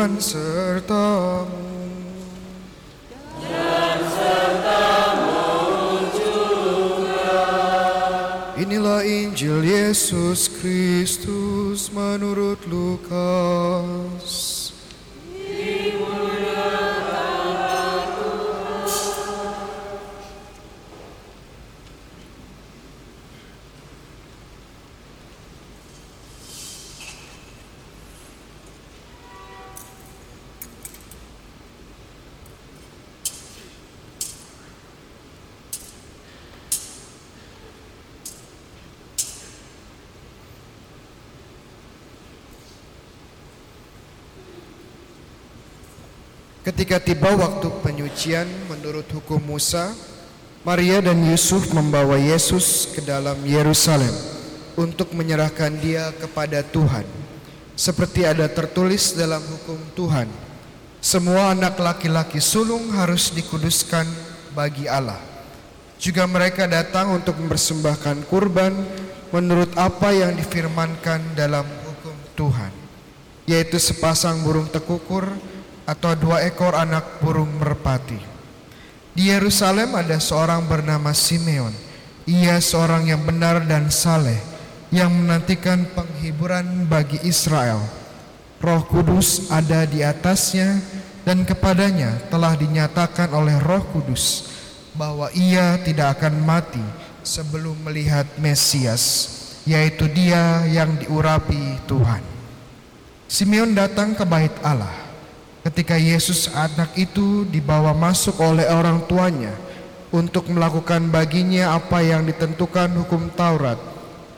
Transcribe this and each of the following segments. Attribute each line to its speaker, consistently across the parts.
Speaker 1: Tuhan sertamu. Inilah Injil Yesus Kristus menurut Lukas. Ketika tiba waktu penyucian menurut hukum Musa, Maria dan Yusuf membawa Yesus ke dalam Yerusalem untuk menyerahkan dia kepada Tuhan. Seperti ada tertulis dalam hukum Tuhan, semua anak laki-laki sulung harus dikuduskan bagi Allah. Juga mereka datang untuk mempersembahkan kurban menurut apa yang difirmankan dalam hukum Tuhan, yaitu sepasang burung tekukur, atau dua ekor anak burung merpati. Di Yerusalem ada seorang bernama Simeon. Ia seorang yang benar dan saleh yang menantikan penghiburan bagi Israel. Roh Kudus ada di atasnya dan kepadanya telah dinyatakan oleh Roh Kudus bahwa ia tidak akan mati sebelum melihat Mesias, yaitu Dia yang diurapi Tuhan. Simeon datang ke bait Allah ketika Yesus anak itu dibawa masuk oleh orang tuanya untuk melakukan baginya apa yang ditentukan hukum Taurat.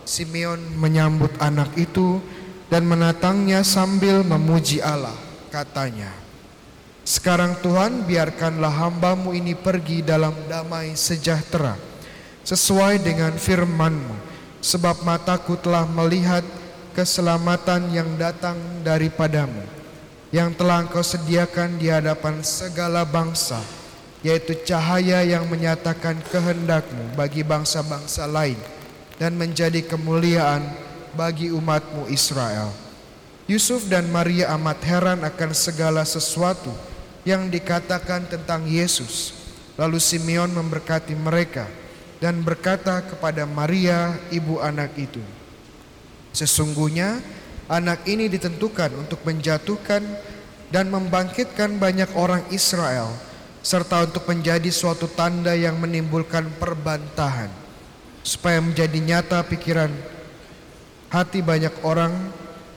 Speaker 1: Simeon menyambut anak itu dan menatangnya sambil memuji Allah. Katanya, Sekarang Tuhan biarkanlah hambamu ini pergi dalam damai sejahtera sesuai dengan firmanmu sebab mataku telah melihat keselamatan yang datang daripadamu yang telah engkau sediakan di hadapan segala bangsa, yaitu cahaya yang menyatakan kehendakmu bagi bangsa-bangsa lain dan menjadi kemuliaan bagi umatmu Israel. Yusuf dan Maria amat heran akan segala sesuatu yang dikatakan tentang Yesus. Lalu Simeon memberkati mereka dan berkata kepada Maria, ibu anak itu, Sesungguhnya anak ini ditentukan untuk menjatuhkan dan membangkitkan banyak orang Israel serta untuk menjadi suatu tanda yang menimbulkan perbantahan supaya menjadi nyata pikiran hati banyak orang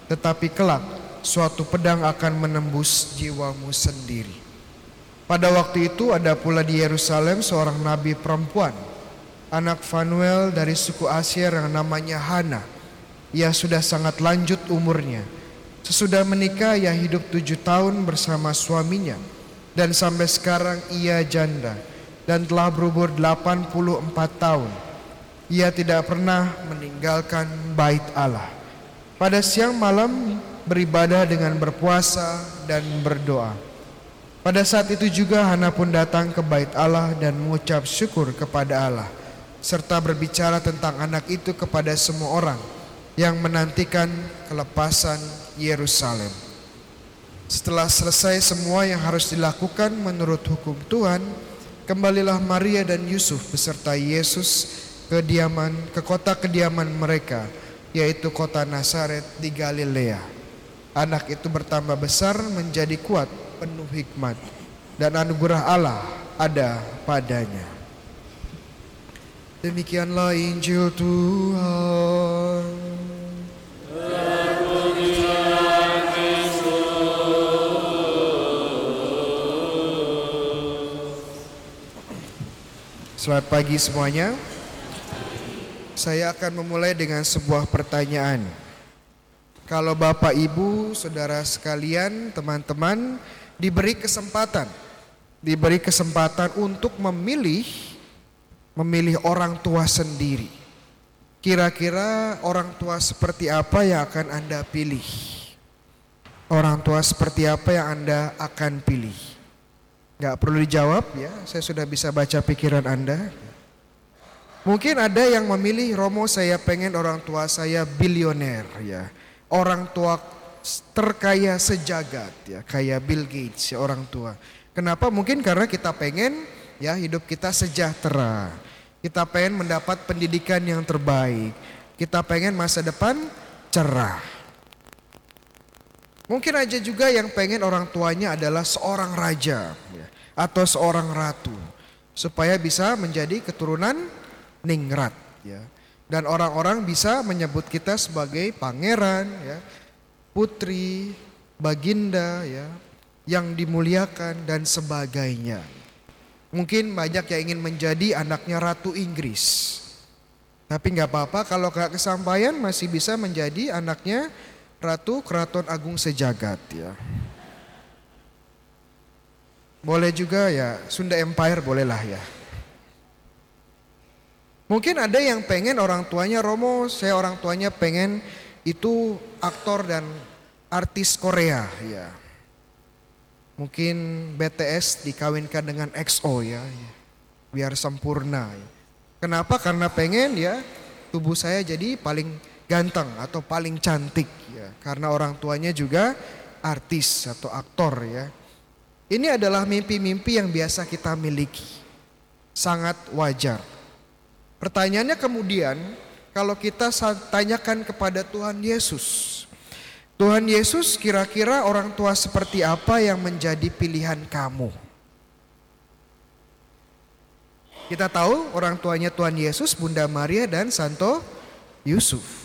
Speaker 1: tetapi kelak suatu pedang akan menembus jiwamu sendiri. Pada waktu itu ada pula di Yerusalem seorang nabi perempuan anak Fanuel dari suku Asyir yang namanya Hana ia sudah sangat lanjut umurnya. Sesudah menikah ia hidup tujuh tahun bersama suaminya dan sampai sekarang ia janda dan telah berumur 84 tahun. Ia tidak pernah meninggalkan bait Allah. Pada siang malam beribadah dengan berpuasa dan berdoa. Pada saat itu juga Hana pun datang ke bait Allah dan mengucap syukur kepada Allah serta berbicara tentang anak itu kepada semua orang yang menantikan kelepasan Yerusalem. Setelah selesai semua yang harus dilakukan menurut hukum Tuhan, kembalilah Maria dan Yusuf beserta Yesus ke diaman ke kota kediaman mereka, yaitu kota Nazaret di Galilea. Anak itu bertambah besar menjadi kuat, penuh hikmat, dan anugerah Allah ada padanya. Demikianlah Injil Tuhan. Selamat pagi semuanya. Saya akan memulai dengan sebuah pertanyaan. Kalau Bapak Ibu, Saudara sekalian, teman-teman diberi kesempatan, diberi kesempatan untuk memilih memilih orang tua sendiri. Kira-kira orang tua seperti apa yang akan Anda pilih? Orang tua seperti apa yang Anda akan pilih? Gak perlu dijawab ya, saya sudah bisa baca pikiran Anda. Mungkin ada yang memilih Romo saya pengen orang tua saya bilioner ya. Orang tua terkaya sejagat ya, kayak Bill Gates ya orang tua. Kenapa? Mungkin karena kita pengen ya hidup kita sejahtera. Kita pengen mendapat pendidikan yang terbaik. Kita pengen masa depan cerah. Mungkin aja juga yang pengen orang tuanya adalah seorang raja ya, atau seorang ratu supaya bisa menjadi keturunan ningrat ya. Dan orang-orang bisa menyebut kita sebagai pangeran ya, putri, baginda ya, yang dimuliakan dan sebagainya. Mungkin banyak yang ingin menjadi anaknya ratu Inggris. Tapi nggak apa-apa kalau gak kesampaian masih bisa menjadi anaknya Ratu Keraton Agung Sejagat ya. Boleh juga ya Sunda Empire bolehlah ya. Mungkin ada yang pengen orang tuanya Romo, saya orang tuanya pengen itu aktor dan artis Korea ya. Mungkin BTS dikawinkan dengan XO ya, biar sempurna. Ya. Kenapa? Karena pengen ya tubuh saya jadi paling ganteng atau paling cantik ya karena orang tuanya juga artis atau aktor ya. Ini adalah mimpi-mimpi yang biasa kita miliki. Sangat wajar. Pertanyaannya kemudian kalau kita tanyakan kepada Tuhan Yesus. Tuhan Yesus kira-kira orang tua seperti apa yang menjadi pilihan kamu? Kita tahu orang tuanya Tuhan Yesus, Bunda Maria dan Santo Yusuf.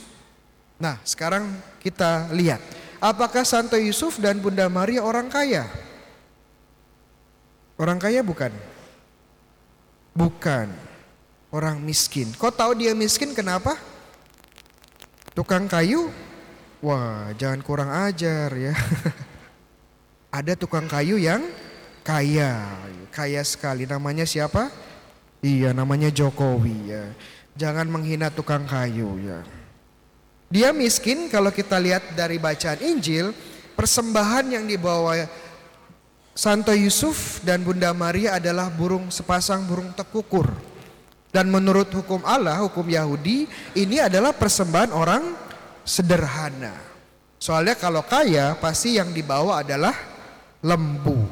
Speaker 1: Nah, sekarang kita lihat. Apakah Santo Yusuf dan Bunda Maria orang kaya? Orang kaya bukan? Bukan. Orang miskin. Kok tahu dia miskin kenapa? Tukang kayu? Wah, jangan kurang ajar ya. Ada tukang kayu yang kaya, kaya sekali. Namanya siapa? Iya, namanya Jokowi ya. Jangan menghina tukang kayu ya. Dia miskin kalau kita lihat dari bacaan Injil, persembahan yang dibawa Santo Yusuf dan Bunda Maria adalah burung sepasang burung tekukur. Dan menurut hukum Allah, hukum Yahudi, ini adalah persembahan orang sederhana. Soalnya kalau kaya pasti yang dibawa adalah lembu.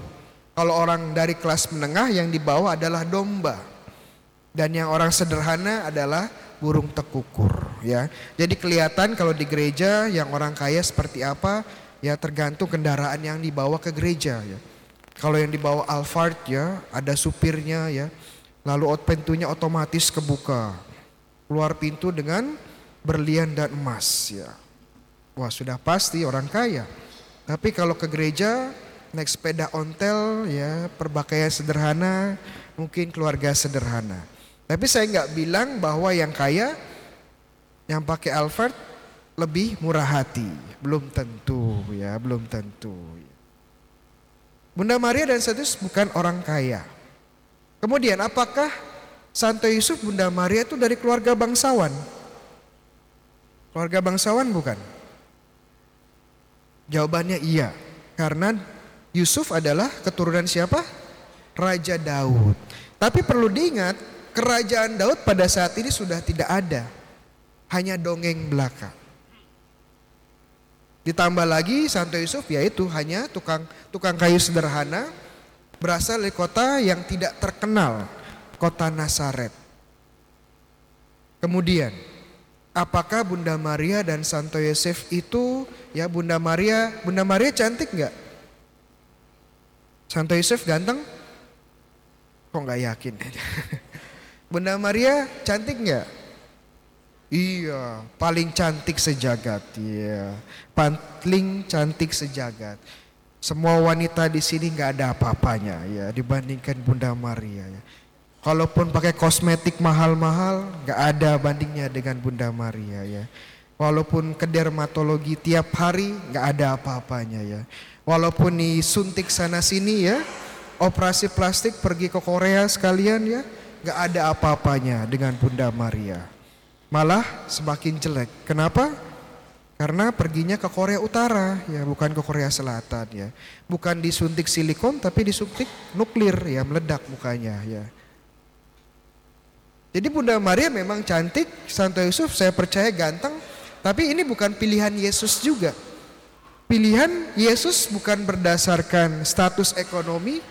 Speaker 1: Kalau orang dari kelas menengah yang dibawa adalah domba. Dan yang orang sederhana adalah burung tekukur ya. Jadi kelihatan kalau di gereja yang orang kaya seperti apa ya tergantung kendaraan yang dibawa ke gereja ya. Kalau yang dibawa Alphard ya ada supirnya ya. Lalu pintunya otomatis kebuka. Keluar pintu dengan berlian dan emas ya. Wah sudah pasti orang kaya. Tapi kalau ke gereja naik sepeda ontel ya perbakaian sederhana mungkin keluarga sederhana. Tapi saya nggak bilang bahwa yang kaya yang pakai Alphard lebih murah hati. Belum tentu ya, belum tentu. Bunda Maria dan Santo bukan orang kaya. Kemudian apakah Santo Yusuf Bunda Maria itu dari keluarga bangsawan? Keluarga bangsawan bukan? Jawabannya iya. Karena Yusuf adalah keturunan siapa? Raja Daud. Tapi perlu diingat kerajaan Daud pada saat ini sudah tidak ada. Hanya dongeng belaka. Ditambah lagi Santo Yusuf yaitu hanya tukang tukang kayu sederhana berasal dari kota yang tidak terkenal, kota Nasaret. Kemudian, apakah Bunda Maria dan Santo Yosef itu ya Bunda Maria, Bunda Maria cantik nggak? Santo Yosef ganteng? Kok nggak yakin? Bunda Maria cantik nggak? Iya, paling cantik sejagat. Iya, paling cantik sejagat. Semua wanita di sini nggak ada apa-apanya ya dibandingkan Bunda Maria. Ya. Kalaupun pakai kosmetik mahal-mahal, nggak ada bandingnya dengan Bunda Maria ya. Walaupun ke dermatologi tiap hari nggak ada apa-apanya ya. Walaupun disuntik sana sini ya, operasi plastik pergi ke Korea sekalian ya, gak ada apa-apanya dengan Bunda Maria. Malah semakin jelek. Kenapa? Karena perginya ke Korea Utara ya, bukan ke Korea Selatan ya. Bukan disuntik silikon tapi disuntik nuklir ya, meledak mukanya ya. Jadi Bunda Maria memang cantik, Santo Yusuf saya percaya ganteng, tapi ini bukan pilihan Yesus juga. Pilihan Yesus bukan berdasarkan status ekonomi,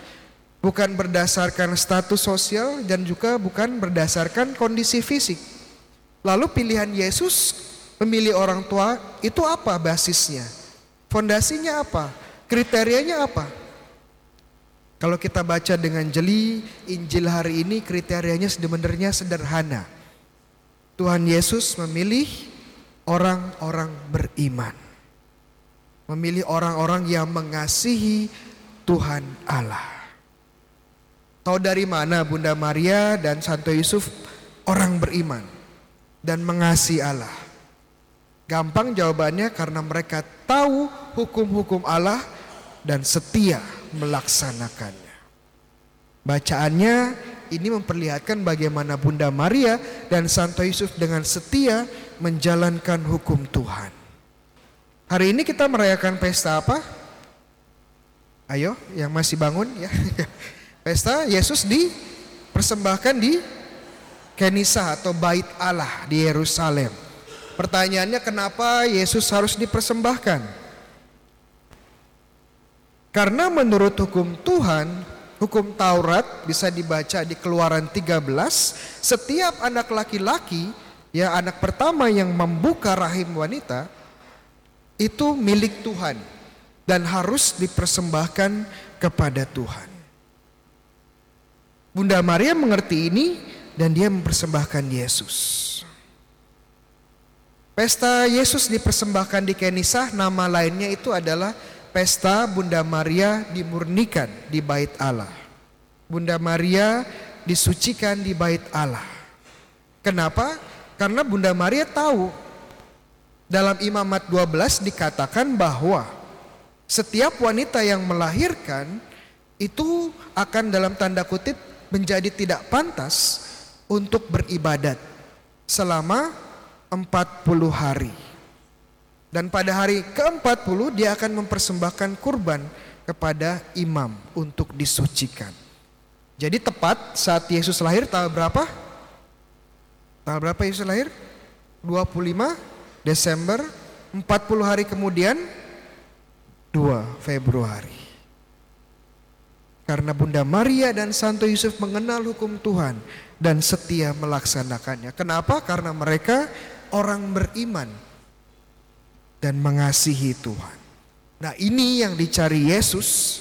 Speaker 1: bukan berdasarkan status sosial dan juga bukan berdasarkan kondisi fisik. Lalu pilihan Yesus memilih orang tua itu apa basisnya? Fondasinya apa? Kriterianya apa? Kalau kita baca dengan jeli Injil hari ini kriterianya sebenarnya sederhana. Tuhan Yesus memilih orang-orang beriman. Memilih orang-orang yang mengasihi Tuhan Allah. Tahu dari mana Bunda Maria dan Santo Yusuf orang beriman dan mengasihi Allah? Gampang jawabannya karena mereka tahu hukum-hukum Allah dan setia melaksanakannya. Bacaannya ini memperlihatkan bagaimana Bunda Maria dan Santo Yusuf dengan setia menjalankan hukum Tuhan. Hari ini kita merayakan pesta apa? Ayo, yang masih bangun ya. Pesta Yesus dipersembahkan di Kenisa atau Bait Allah di Yerusalem. Pertanyaannya kenapa Yesus harus dipersembahkan? Karena menurut hukum Tuhan, hukum Taurat bisa dibaca di Keluaran 13, setiap anak laki-laki, ya anak pertama yang membuka rahim wanita itu milik Tuhan dan harus dipersembahkan kepada Tuhan. Bunda Maria mengerti ini dan dia mempersembahkan Yesus. Pesta Yesus dipersembahkan di Kenisah, nama lainnya itu adalah pesta Bunda Maria dimurnikan di bait Allah. Bunda Maria disucikan di bait Allah. Kenapa? Karena Bunda Maria tahu dalam Imamat 12 dikatakan bahwa setiap wanita yang melahirkan itu akan dalam tanda kutip menjadi tidak pantas untuk beribadat selama 40 hari. Dan pada hari ke-40 dia akan mempersembahkan kurban kepada imam untuk disucikan. Jadi tepat saat Yesus lahir tanggal berapa? Tanggal berapa Yesus lahir? 25 Desember 40 hari kemudian 2 Februari. Karena Bunda Maria dan Santo Yusuf mengenal hukum Tuhan dan setia melaksanakannya. Kenapa? Karena mereka orang beriman dan mengasihi Tuhan. Nah, ini yang dicari Yesus.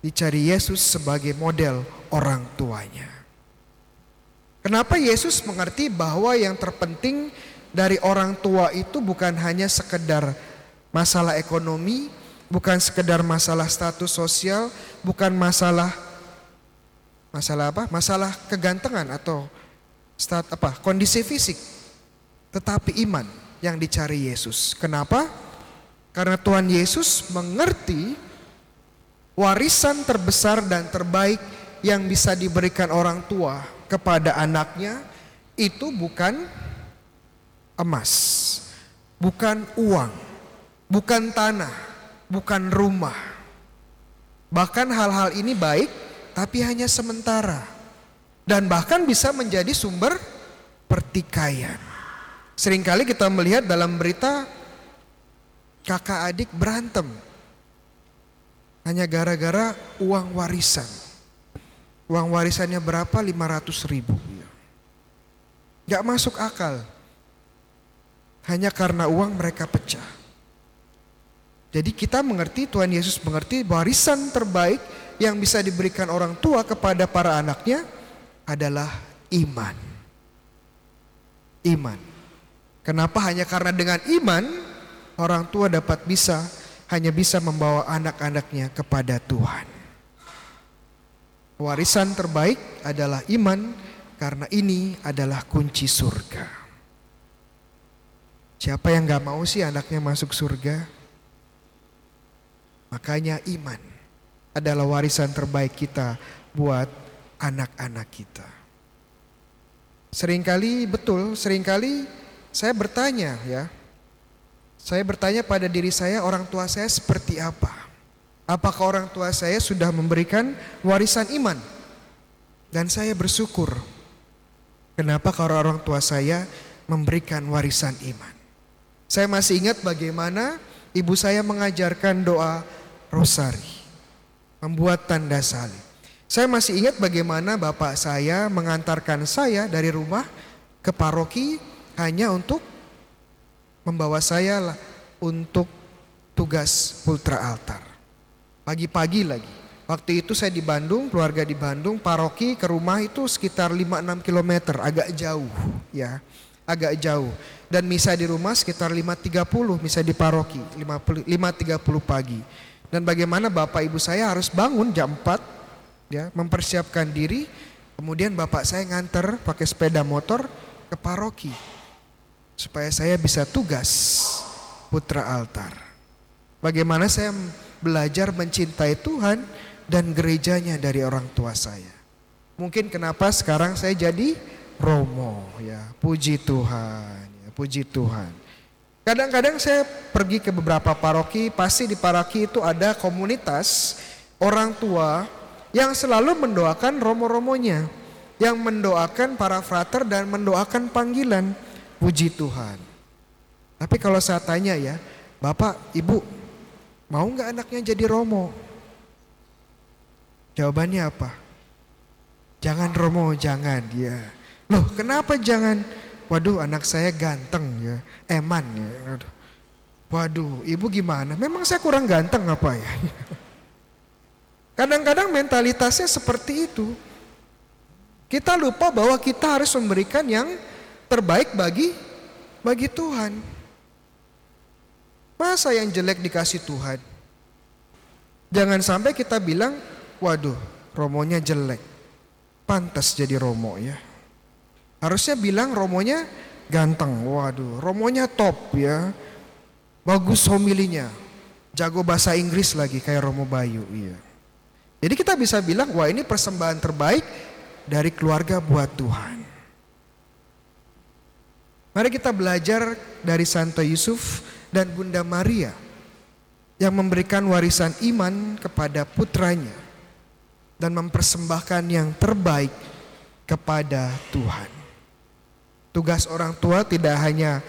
Speaker 1: Dicari Yesus sebagai model orang tuanya. Kenapa Yesus mengerti bahwa yang terpenting dari orang tua itu bukan hanya sekedar masalah ekonomi, bukan sekedar masalah status sosial, bukan masalah masalah apa? Masalah kegantengan atau stat apa? kondisi fisik. Tetapi iman yang dicari Yesus. Kenapa? Karena Tuhan Yesus mengerti warisan terbesar dan terbaik yang bisa diberikan orang tua kepada anaknya itu bukan emas, bukan uang, bukan tanah, bukan rumah. Bahkan hal-hal ini baik tapi hanya sementara. Dan bahkan bisa menjadi sumber pertikaian. Seringkali kita melihat dalam berita kakak adik berantem. Hanya gara-gara uang warisan. Uang warisannya berapa? 500 ribu. Gak masuk akal. Hanya karena uang mereka pecah. Jadi kita mengerti Tuhan Yesus mengerti warisan terbaik yang bisa diberikan orang tua kepada para anaknya adalah iman. Iman. Kenapa hanya karena dengan iman orang tua dapat bisa hanya bisa membawa anak-anaknya kepada Tuhan. Warisan terbaik adalah iman karena ini adalah kunci surga. Siapa yang gak mau sih anaknya masuk surga? Makanya iman adalah warisan terbaik kita buat anak-anak kita. Seringkali betul, sering kali saya bertanya ya. Saya bertanya pada diri saya orang tua saya seperti apa? Apakah orang tua saya sudah memberikan warisan iman? Dan saya bersyukur. Kenapa kalau orang tua saya memberikan warisan iman? Saya masih ingat bagaimana ibu saya mengajarkan doa rosari, membuat tanda salib. Saya masih ingat bagaimana bapak saya mengantarkan saya dari rumah ke paroki hanya untuk membawa saya untuk tugas ultra altar. Pagi-pagi lagi. Waktu itu saya di Bandung, keluarga di Bandung, paroki ke rumah itu sekitar 5-6 km, agak jauh ya. Agak jauh. Dan misa di rumah sekitar 5.30, misa di paroki 5.30 pagi. Dan bagaimana bapak ibu saya harus bangun jam 4 ya, mempersiapkan diri, kemudian bapak saya nganter pakai sepeda motor ke paroki supaya saya bisa tugas putra altar. Bagaimana saya belajar mencintai Tuhan dan gerejanya dari orang tua saya. Mungkin kenapa sekarang saya jadi Romo ya, puji Tuhan, ya, puji Tuhan. Kadang-kadang saya pergi ke beberapa paroki, pasti di paroki itu ada komunitas orang tua yang selalu mendoakan romo-romonya, yang mendoakan para frater dan mendoakan panggilan. Puji Tuhan. Tapi kalau saya tanya ya, Bapak, Ibu, mau nggak anaknya jadi romo? Jawabannya apa? Jangan romo, jangan ya. Loh, kenapa jangan? Waduh, anak saya ganteng ya, eman ya. Waduh, ibu gimana? Memang saya kurang ganteng apa ya? Kadang-kadang mentalitasnya seperti itu. Kita lupa bahwa kita harus memberikan yang terbaik bagi bagi Tuhan. Masa yang jelek dikasih Tuhan? Jangan sampai kita bilang, waduh, romonya jelek. Pantas jadi romo ya. Harusnya bilang romonya ganteng. Waduh, romonya top ya. Bagus homilinya. Jago bahasa Inggris lagi kayak Romo Bayu, iya. Jadi kita bisa bilang, wah ini persembahan terbaik dari keluarga buat Tuhan. Mari kita belajar dari Santo Yusuf dan Bunda Maria yang memberikan warisan iman kepada putranya dan mempersembahkan yang terbaik kepada Tuhan. Tugas orang tua tidak hanya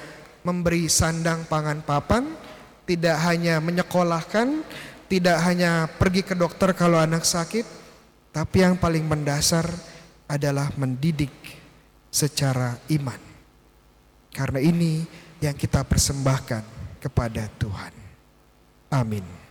Speaker 1: memberi sandang pangan papan, tidak hanya menyekolahkan, tidak hanya pergi ke dokter kalau anak sakit, tapi yang paling mendasar adalah mendidik secara iman. Karena ini yang kita persembahkan kepada Tuhan. Amin.